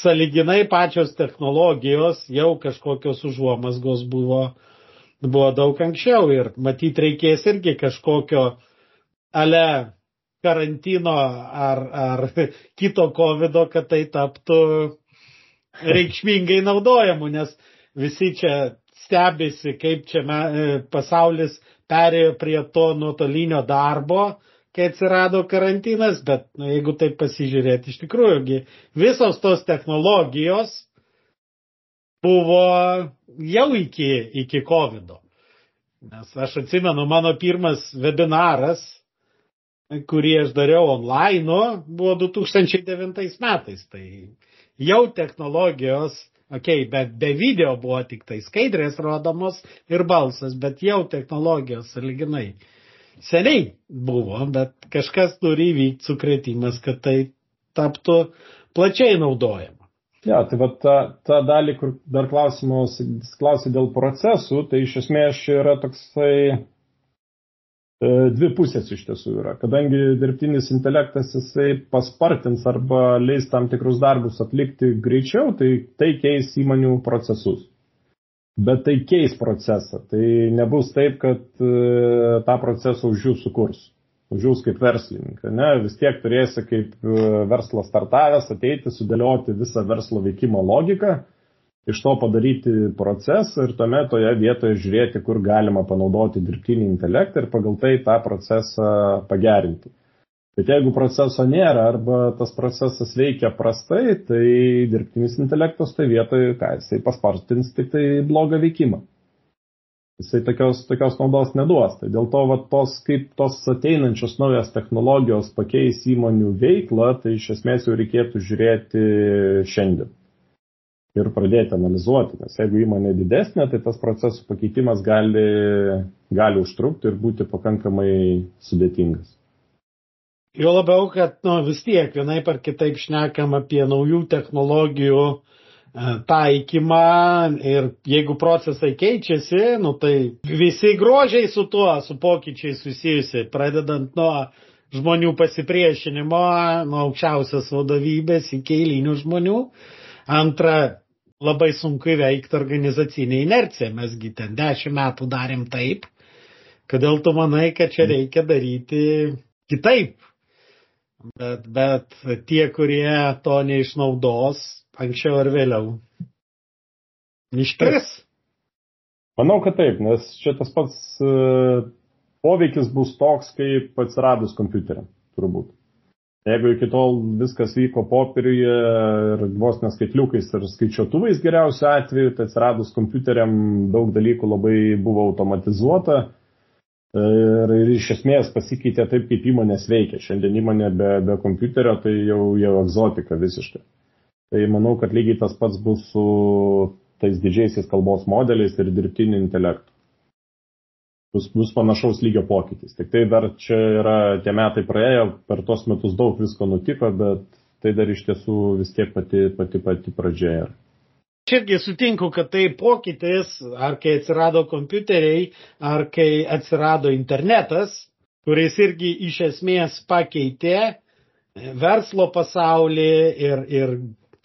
saliginai pačios technologijos jau kažkokios užuomasgos buvo, buvo daug anksčiau ir matyt reikės irgi kažkokio ale karantino ar, ar kito COVID, kad tai taptų reikšmingai naudojamu, nes visi čia stebisi, kaip čia me, pasaulis perėjo prie to nuotolinio darbo, kai atsirado karantinas, bet nu, jeigu taip pasižiūrėti, iš tikrųjų, visos tos technologijos buvo jau iki, iki COVID. -o. Nes aš atsimenu, mano pirmas webinaras, kurį aš dariau online, buvo 2009 metais. Tai jau technologijos, okay, bet be video buvo tik tai skaidrės rodomos ir balsas, bet jau technologijos, saliginai, seniai buvo, bet kažkas turi įvykti sukretimas, kad tai taptų plačiai naudojama. Ja, tai va ta, ta dalį, kur dar klausimus, klausai dėl procesų, tai iš esmės yra toksai dvi pusės iš tiesų yra. Kadangi dirbtinis intelektas jisai paspartins arba leis tam tikrus darbus atlikti greičiau, tai tai keis įmonių procesus. Bet tai keis procesą. Tai nebus taip, kad e, tą procesą už jų sukurs už jūs kaip verslininką. Ne? Vis tiek turėsi kaip e, verslo startavęs ateiti, sudėlioti visą verslo veikimo logiką, iš to padaryti procesą ir tuomet toje vietoje žiūrėti, kur galima panaudoti dirbtinį intelektą ir pagal tai tą procesą pagerinti. Bet jeigu proceso nėra arba tas procesas veikia prastai, tai dirbtinis intelektas tai vietoje, ką jisai paspartins tik tai blogą veikimą jisai tokios, tokios naudos neduos. Tai dėl to, va, tos, kaip tos ateinančios naujas technologijos pakeis įmonių veiklą, tai iš esmės jau reikėtų žiūrėti šiandien. Ir pradėti analizuoti, nes jeigu įmonė didesnė, tai tas procesų pakeitimas gali, gali užtrukti ir būti pakankamai sudėtingas. Jo labiau, kad nu, vis tiek vienaip ar kitaip šnekam apie naujų technologijų E, taikymą ir jeigu procesai keičiasi, nu tai visi grožiai su tuo, su pokyčiai susijusi, pradedant nuo žmonių pasipriešinimo, nuo aukščiausios vadovybės iki eilinių žmonių. Antra, labai sunku įveikti organizacinę inerciją. Mesgi ten dešimt metų darėm taip, kodėl tu manai, kad čia reikia daryti kitaip. Bet, bet tie, kurie to neišnaudos, anksčiau ar vėliau. Iškris? Manau, kad taip, nes čia tas pats uh, poveikis bus toks, kaip atsiradus kompiuteriam, turbūt. Jeigu iki tol viskas vyko popieriuje ir vos neskaitliukais ir skaičiuotuvais geriausiu atveju, tai atsiradus kompiuteriam daug dalykų labai buvo automatizuota ir, ir iš esmės pasikeitė taip, kaip įmonės veikia. Šiandien įmonė be, be kompiuterio tai jau, jau egzotika visiškai. Tai manau, kad lygiai tas pats bus su tais didžiaisiais kalbos modeliais ir dirbtiniu intelektu. Bus, bus panašaus lygio pokytis. Tik tai dar čia yra, tie metai praėjo, per tuos metus daug visko nutiko, bet tai dar iš tiesų vis tiek pati pati, pati pradžia yra. Aš irgi sutinku, kad tai pokytis, ar kai atsirado kompiuteriai, ar kai atsirado internetas, kuris irgi iš esmės pakeitė verslo pasaulį ir, ir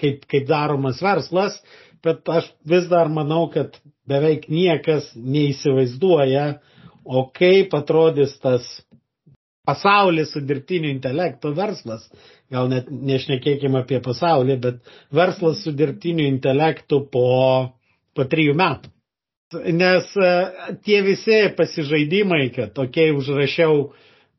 kaip, kaip daromas verslas, bet aš vis dar manau, kad beveik niekas neįsivaizduoja, o kaip atrodys tas pasaulis su dirbtiniu intelektu verslas. Gal net nešnekėkime apie pasaulį, bet verslas su dirbtiniu intelektu po, po trijų metų. Nes e, tie visi pasižaidimai, kad tokiai okay, užrašiau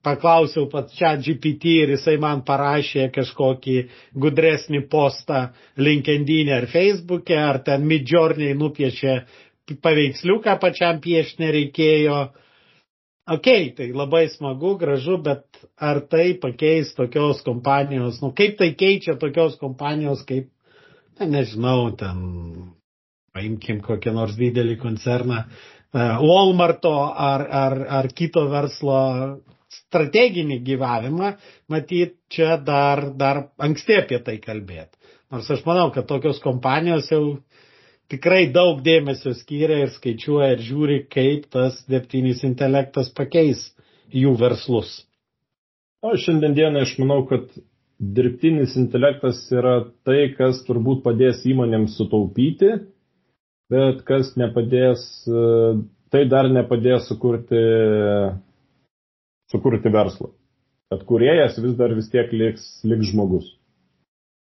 paklausiau pat čia GPT ir jisai man parašė kažkokį gudresnį postą LinkedIn ar Facebook'e, ar ten midjourney nupiešė paveiksliuką pačiam piešti nereikėjo. Ok, tai labai smagu, gražu, bet ar tai pakeis tokios kompanijos, nu kaip tai keičia tokios kompanijos kaip, ne, nežinau, ten, paimkim kokią nors didelį koncerną, e, Walmarto ar, ar, ar kito verslo strateginį gyvavimą, matyt, čia dar, dar anksti apie tai kalbėti. Nors aš manau, kad tokios kompanijos jau tikrai daug dėmesio skiria ir skaičiuoja ir žiūri, kaip tas dirbtinis intelektas pakeis jų verslus. O šiandien dieną aš manau, kad dirbtinis intelektas yra tai, kas turbūt padės įmonėms sutaupyti, bet kas nepadės, tai dar nepadės sukurti sukurti verslą. Kad kuriejas vis dar vis tiek liks, liks žmogus.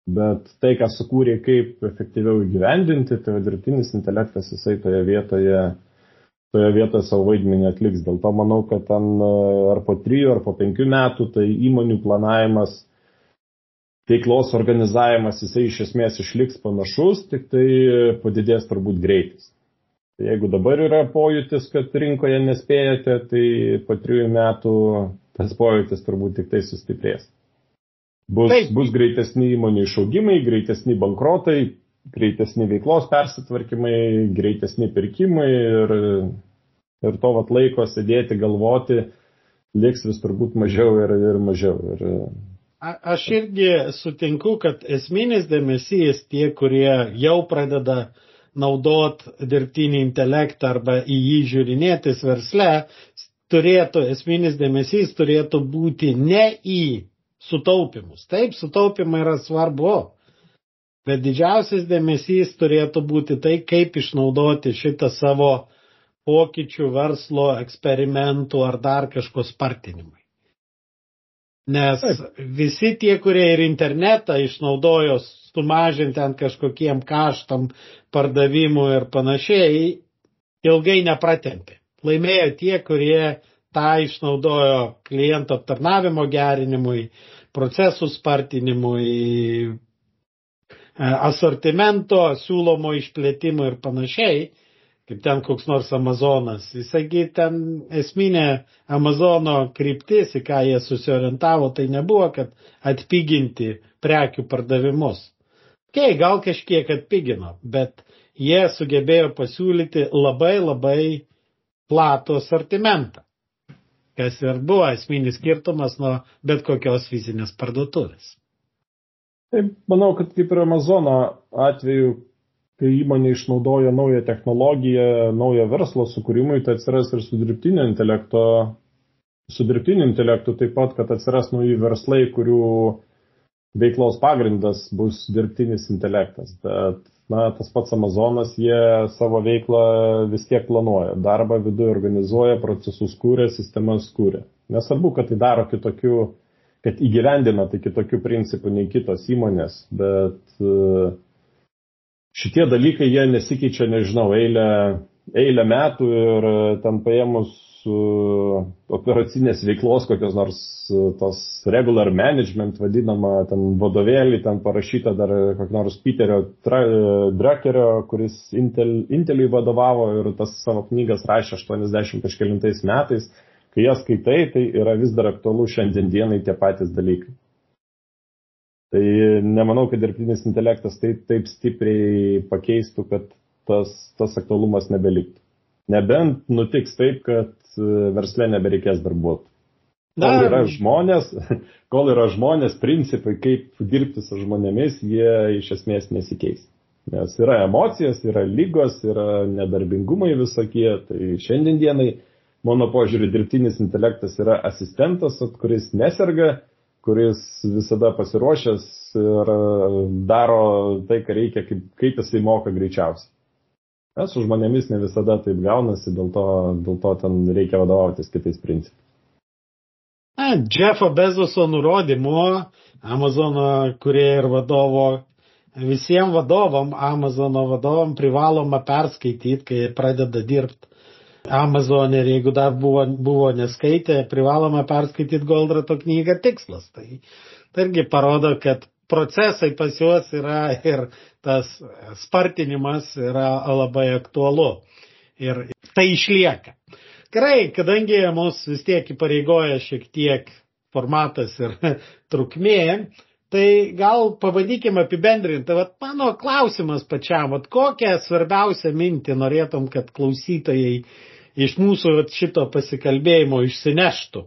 Bet tai, ką sukūrė, kaip efektyviau įgyvendinti, tai dirbtinis intelektas jisai toje vietoje, toje vietoje savo vaidmenį atliks. Dėl to manau, kad ten ar po trijų, ar po penkių metų tai įmonių planavimas, veiklos organizavimas, jisai iš esmės išliks panašus, tik tai padidės turbūt greitis. Tai jeigu dabar yra pojūtis, kad rinkoje nespėjate, tai po trijų metų tas pojūtis turbūt tik tai sustiprės. Bus, Taip. bus greitesni įmonių išaugimai, greitesni bankrotai, greitesni veiklos persitvarkymai, greitesni pirkimai ir, ir to vat laiko sėdėti, galvoti, liks vis turbūt mažiau ir, ir mažiau. Ir, A, aš irgi sutinku, kad esminis dėmesys tie, kurie jau pradeda naudot dirbtinį intelektą arba į jį žiūrinėtis versle, turėtų, esminis dėmesys turėtų būti ne į sutaupimus. Taip, sutaupimai yra svarbu, bet didžiausias dėmesys turėtų būti tai, kaip išnaudoti šitą savo pokyčių verslo eksperimentų ar dar kažko spartinimui. Nes Taip. visi tie, kurie ir internetą išnaudojo sumažinti ant kažkokiem kaštam, pardavimų ir panašiai, ilgai nepratempė. Laimėjo tie, kurie tą išnaudojo kliento aptarnavimo gerinimui, procesų spartinimui, e, asortimento siūlomo išplėtimui ir panašiai, kaip ten koks nors Amazonas. Jisagi ten esminė Amazono kryptis, į ką jie susiorientavo, tai nebuvo, kad atpiginti prekių pardavimus. Kei, okay, gal kažkiek atpigino, bet jie sugebėjo pasiūlyti labai labai platų asortimentą kas ir buvo esminis skirtumas nuo bet kokios fizinės parduotuvės. Taip, manau, kad kaip ir Amazono atveju, kai įmonė išnaudoja naują technologiją, naują verslo sukūrimui, tai atsiras ir su dirbtinio intelekto, su dirbtiniu intelektu taip pat, kad atsiras nauji verslai, kurių veiklos pagrindas bus dirbtinis intelektas. Bet na, tas pats Amazonas, jie savo veiklą vis tiek planuoja. Darbą viduje organizuoja, procesus kūrė, sistemas kūrė. Nesvarbu, kad tai daro kitokių, kad įgyvendina tai kitokių principų nei kitos įmonės, bet e, šitie dalykai jie nesikeičia, nežinau, eilę, eilę metų ir ten paėmus operacinės veiklos kokios nors tos regular management vadinama, ten vadovėlį, ten parašyta dar kokio nors Peterio Druckerio, kuris Intel, Inteliui vadovavo ir tas savo knygas rašė 80 kažkelintais metais. Kai jas skaitai, tai yra vis dar aktualu šiandien dienai tie patys dalykai. Tai nemanau, kad dirbtinis intelektas taip, taip stipriai pakeistų, kad tas, tas aktualumas nebeliktų. Nebent nutiks taip, kad e, verslė nebereikės darbuotojų. Kol yra žmonės, kol yra žmonės, principai, kaip dirbti su žmonėmis, jie iš esmės nesikeis. Nes yra emocijos, yra lygos, yra nedarbingumai visokie. Tai šiandien dienai, mano požiūrį, dirbtinis intelektas yra asistentas, kuris neserga, kuris visada pasiruošęs ir daro tai, ką reikia, kaip, kaip jisai moka greičiausiai. Nes su žmonėmis ne visada taip gaunasi, dėl to, dėl to ten reikia vadovautis kitais principais. Na, Jeffo Bezoso nurodymu, Amazono kurie ir vadovo, visiems vadovom, Amazono vadovom privaloma perskaityti, kai pradeda dirbti Amazon ir jeigu dar buvo, buvo neskaitę, privaloma perskaityti Goldrato knygą Tikslas. Tai, tai irgi parodo, kad procesai pas juos yra ir tas spartinimas yra labai aktualu. Ir tai išlieka. Gerai, kadangi mus vis tiek įpareigoja šiek tiek formatas ir trukmė, tai gal pabandykime apibendrinti. Vat mano klausimas pačiam, vat kokią svarbiausią mintį norėtum, kad klausytojai iš mūsų vat, šito pasikalbėjimo išsineštų?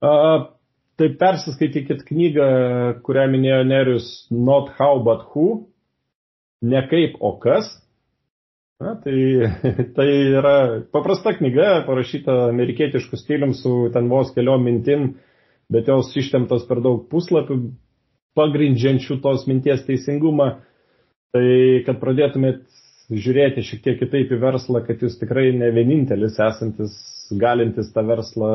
Uh, Tai persiskaitykit knygą, kurią minėjo Nerius Not How But Who, ne kaip, o kas. Na, tai, tai yra paprasta knyga, parašyta amerikietiškų stilium su ten vos keliom mintim, bet jos ištemtos per daug puslapių, pagrindžiančių tos minties teisingumą. Tai kad pradėtumėt žiūrėti šiek tiek kitaip į verslą, kad jūs tikrai ne vienintelis esantis galintis tą verslą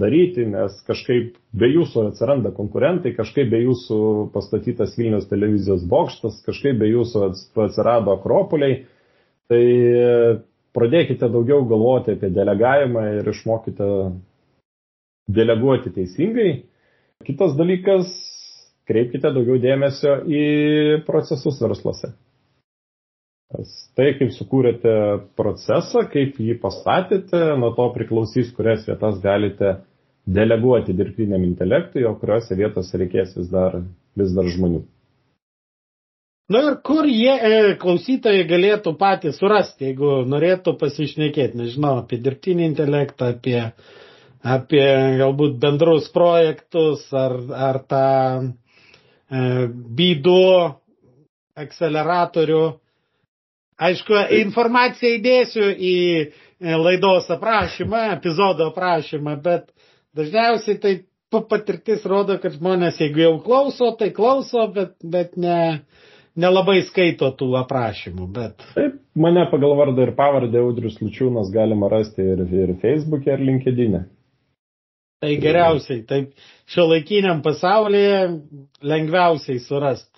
daryti, nes kažkaip be jūsų atsiranda konkurentai, kažkaip be jūsų pastatytas Vilnius televizijos bokštas, kažkaip be jūsų atsirado akropoliai. Tai pradėkite daugiau galvoti apie delegavimą ir išmokite deleguoti teisingai. Kitas dalykas, kreipkite daugiau dėmesio į procesus versluose. Tai, kaip sukūrėte procesą, kaip jį pastatėte, nuo to priklausys, kurias vietas galite deleguoti dirbtiniam intelektui, o kuriuose vietose reikės vis dar, vis dar žmonių. Na ir kur jie, e, klausytojai, galėtų patys surasti, jeigu norėtų pasišnekėti, nežinau, apie dirbtinį intelektą, apie, apie galbūt bendrus projektus ar, ar tą e, bydų akceleratorių. Aišku, informaciją įdėsiu į e, laidos aprašymą, epizodo aprašymą, bet dažniausiai tai patirtis rodo, kad žmonės, jeigu jau klauso, tai klauso, bet, bet ne, nelabai skaito tų aprašymų, bet. Taip, mane pagal vardą ir pavardę Audrius Lučiūnas galima rasti ir, ir Facebook'e, ir LinkedIn'e. Tai geriausiai, taip šio laikiniam pasaulyje lengviausiai surasti.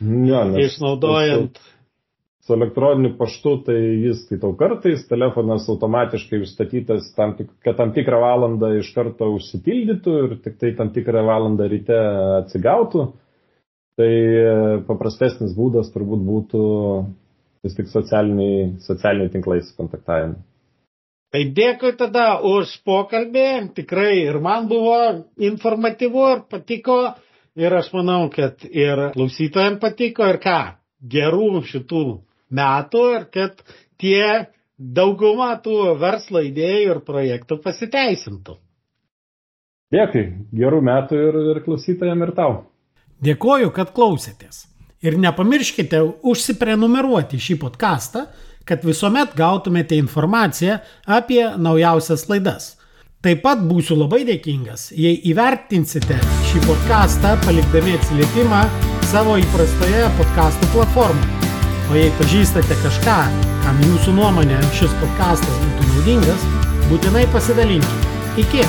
Ja, išnaudojant. Su, su elektroniniu paštu, tai jis skaitau kartais, telefonas automatiškai užstatytas, tam, kad tam tikrą valandą iš karto užsipildytų ir tik tai tam tikrą valandą ryte atsigautų. Tai e, paprastesnis būdas turbūt būtų vis tik socialiniai, socialiniai tinklai su kontaktavimu. Tai dėkui tada už pokalbį, tikrai ir man buvo informatyvu ir patiko ir aš manau, kad ir klausytojams patiko ir ką, gerų šitų metų ir kad tie dauguma tų verslo idėjų ir projektų pasiteisintų. Dėkui, gerų metų ir, ir klausytojams ir tau. Dėkoju, kad klausėtės. Ir nepamirškite užsiprenumeruoti šį podcastą, kad visuomet gautumėte informaciją apie naujausias laidas. Taip pat būsiu labai dėkingas, jei įvertinsite šį podcastą palikdami atsiliepimą savo įprastoje podcastų platformoje. O jei pažįstate kažką, kam jūsų nuomonė šis podcastas būtų naudingas, būtinai pasidalinkite. Iki!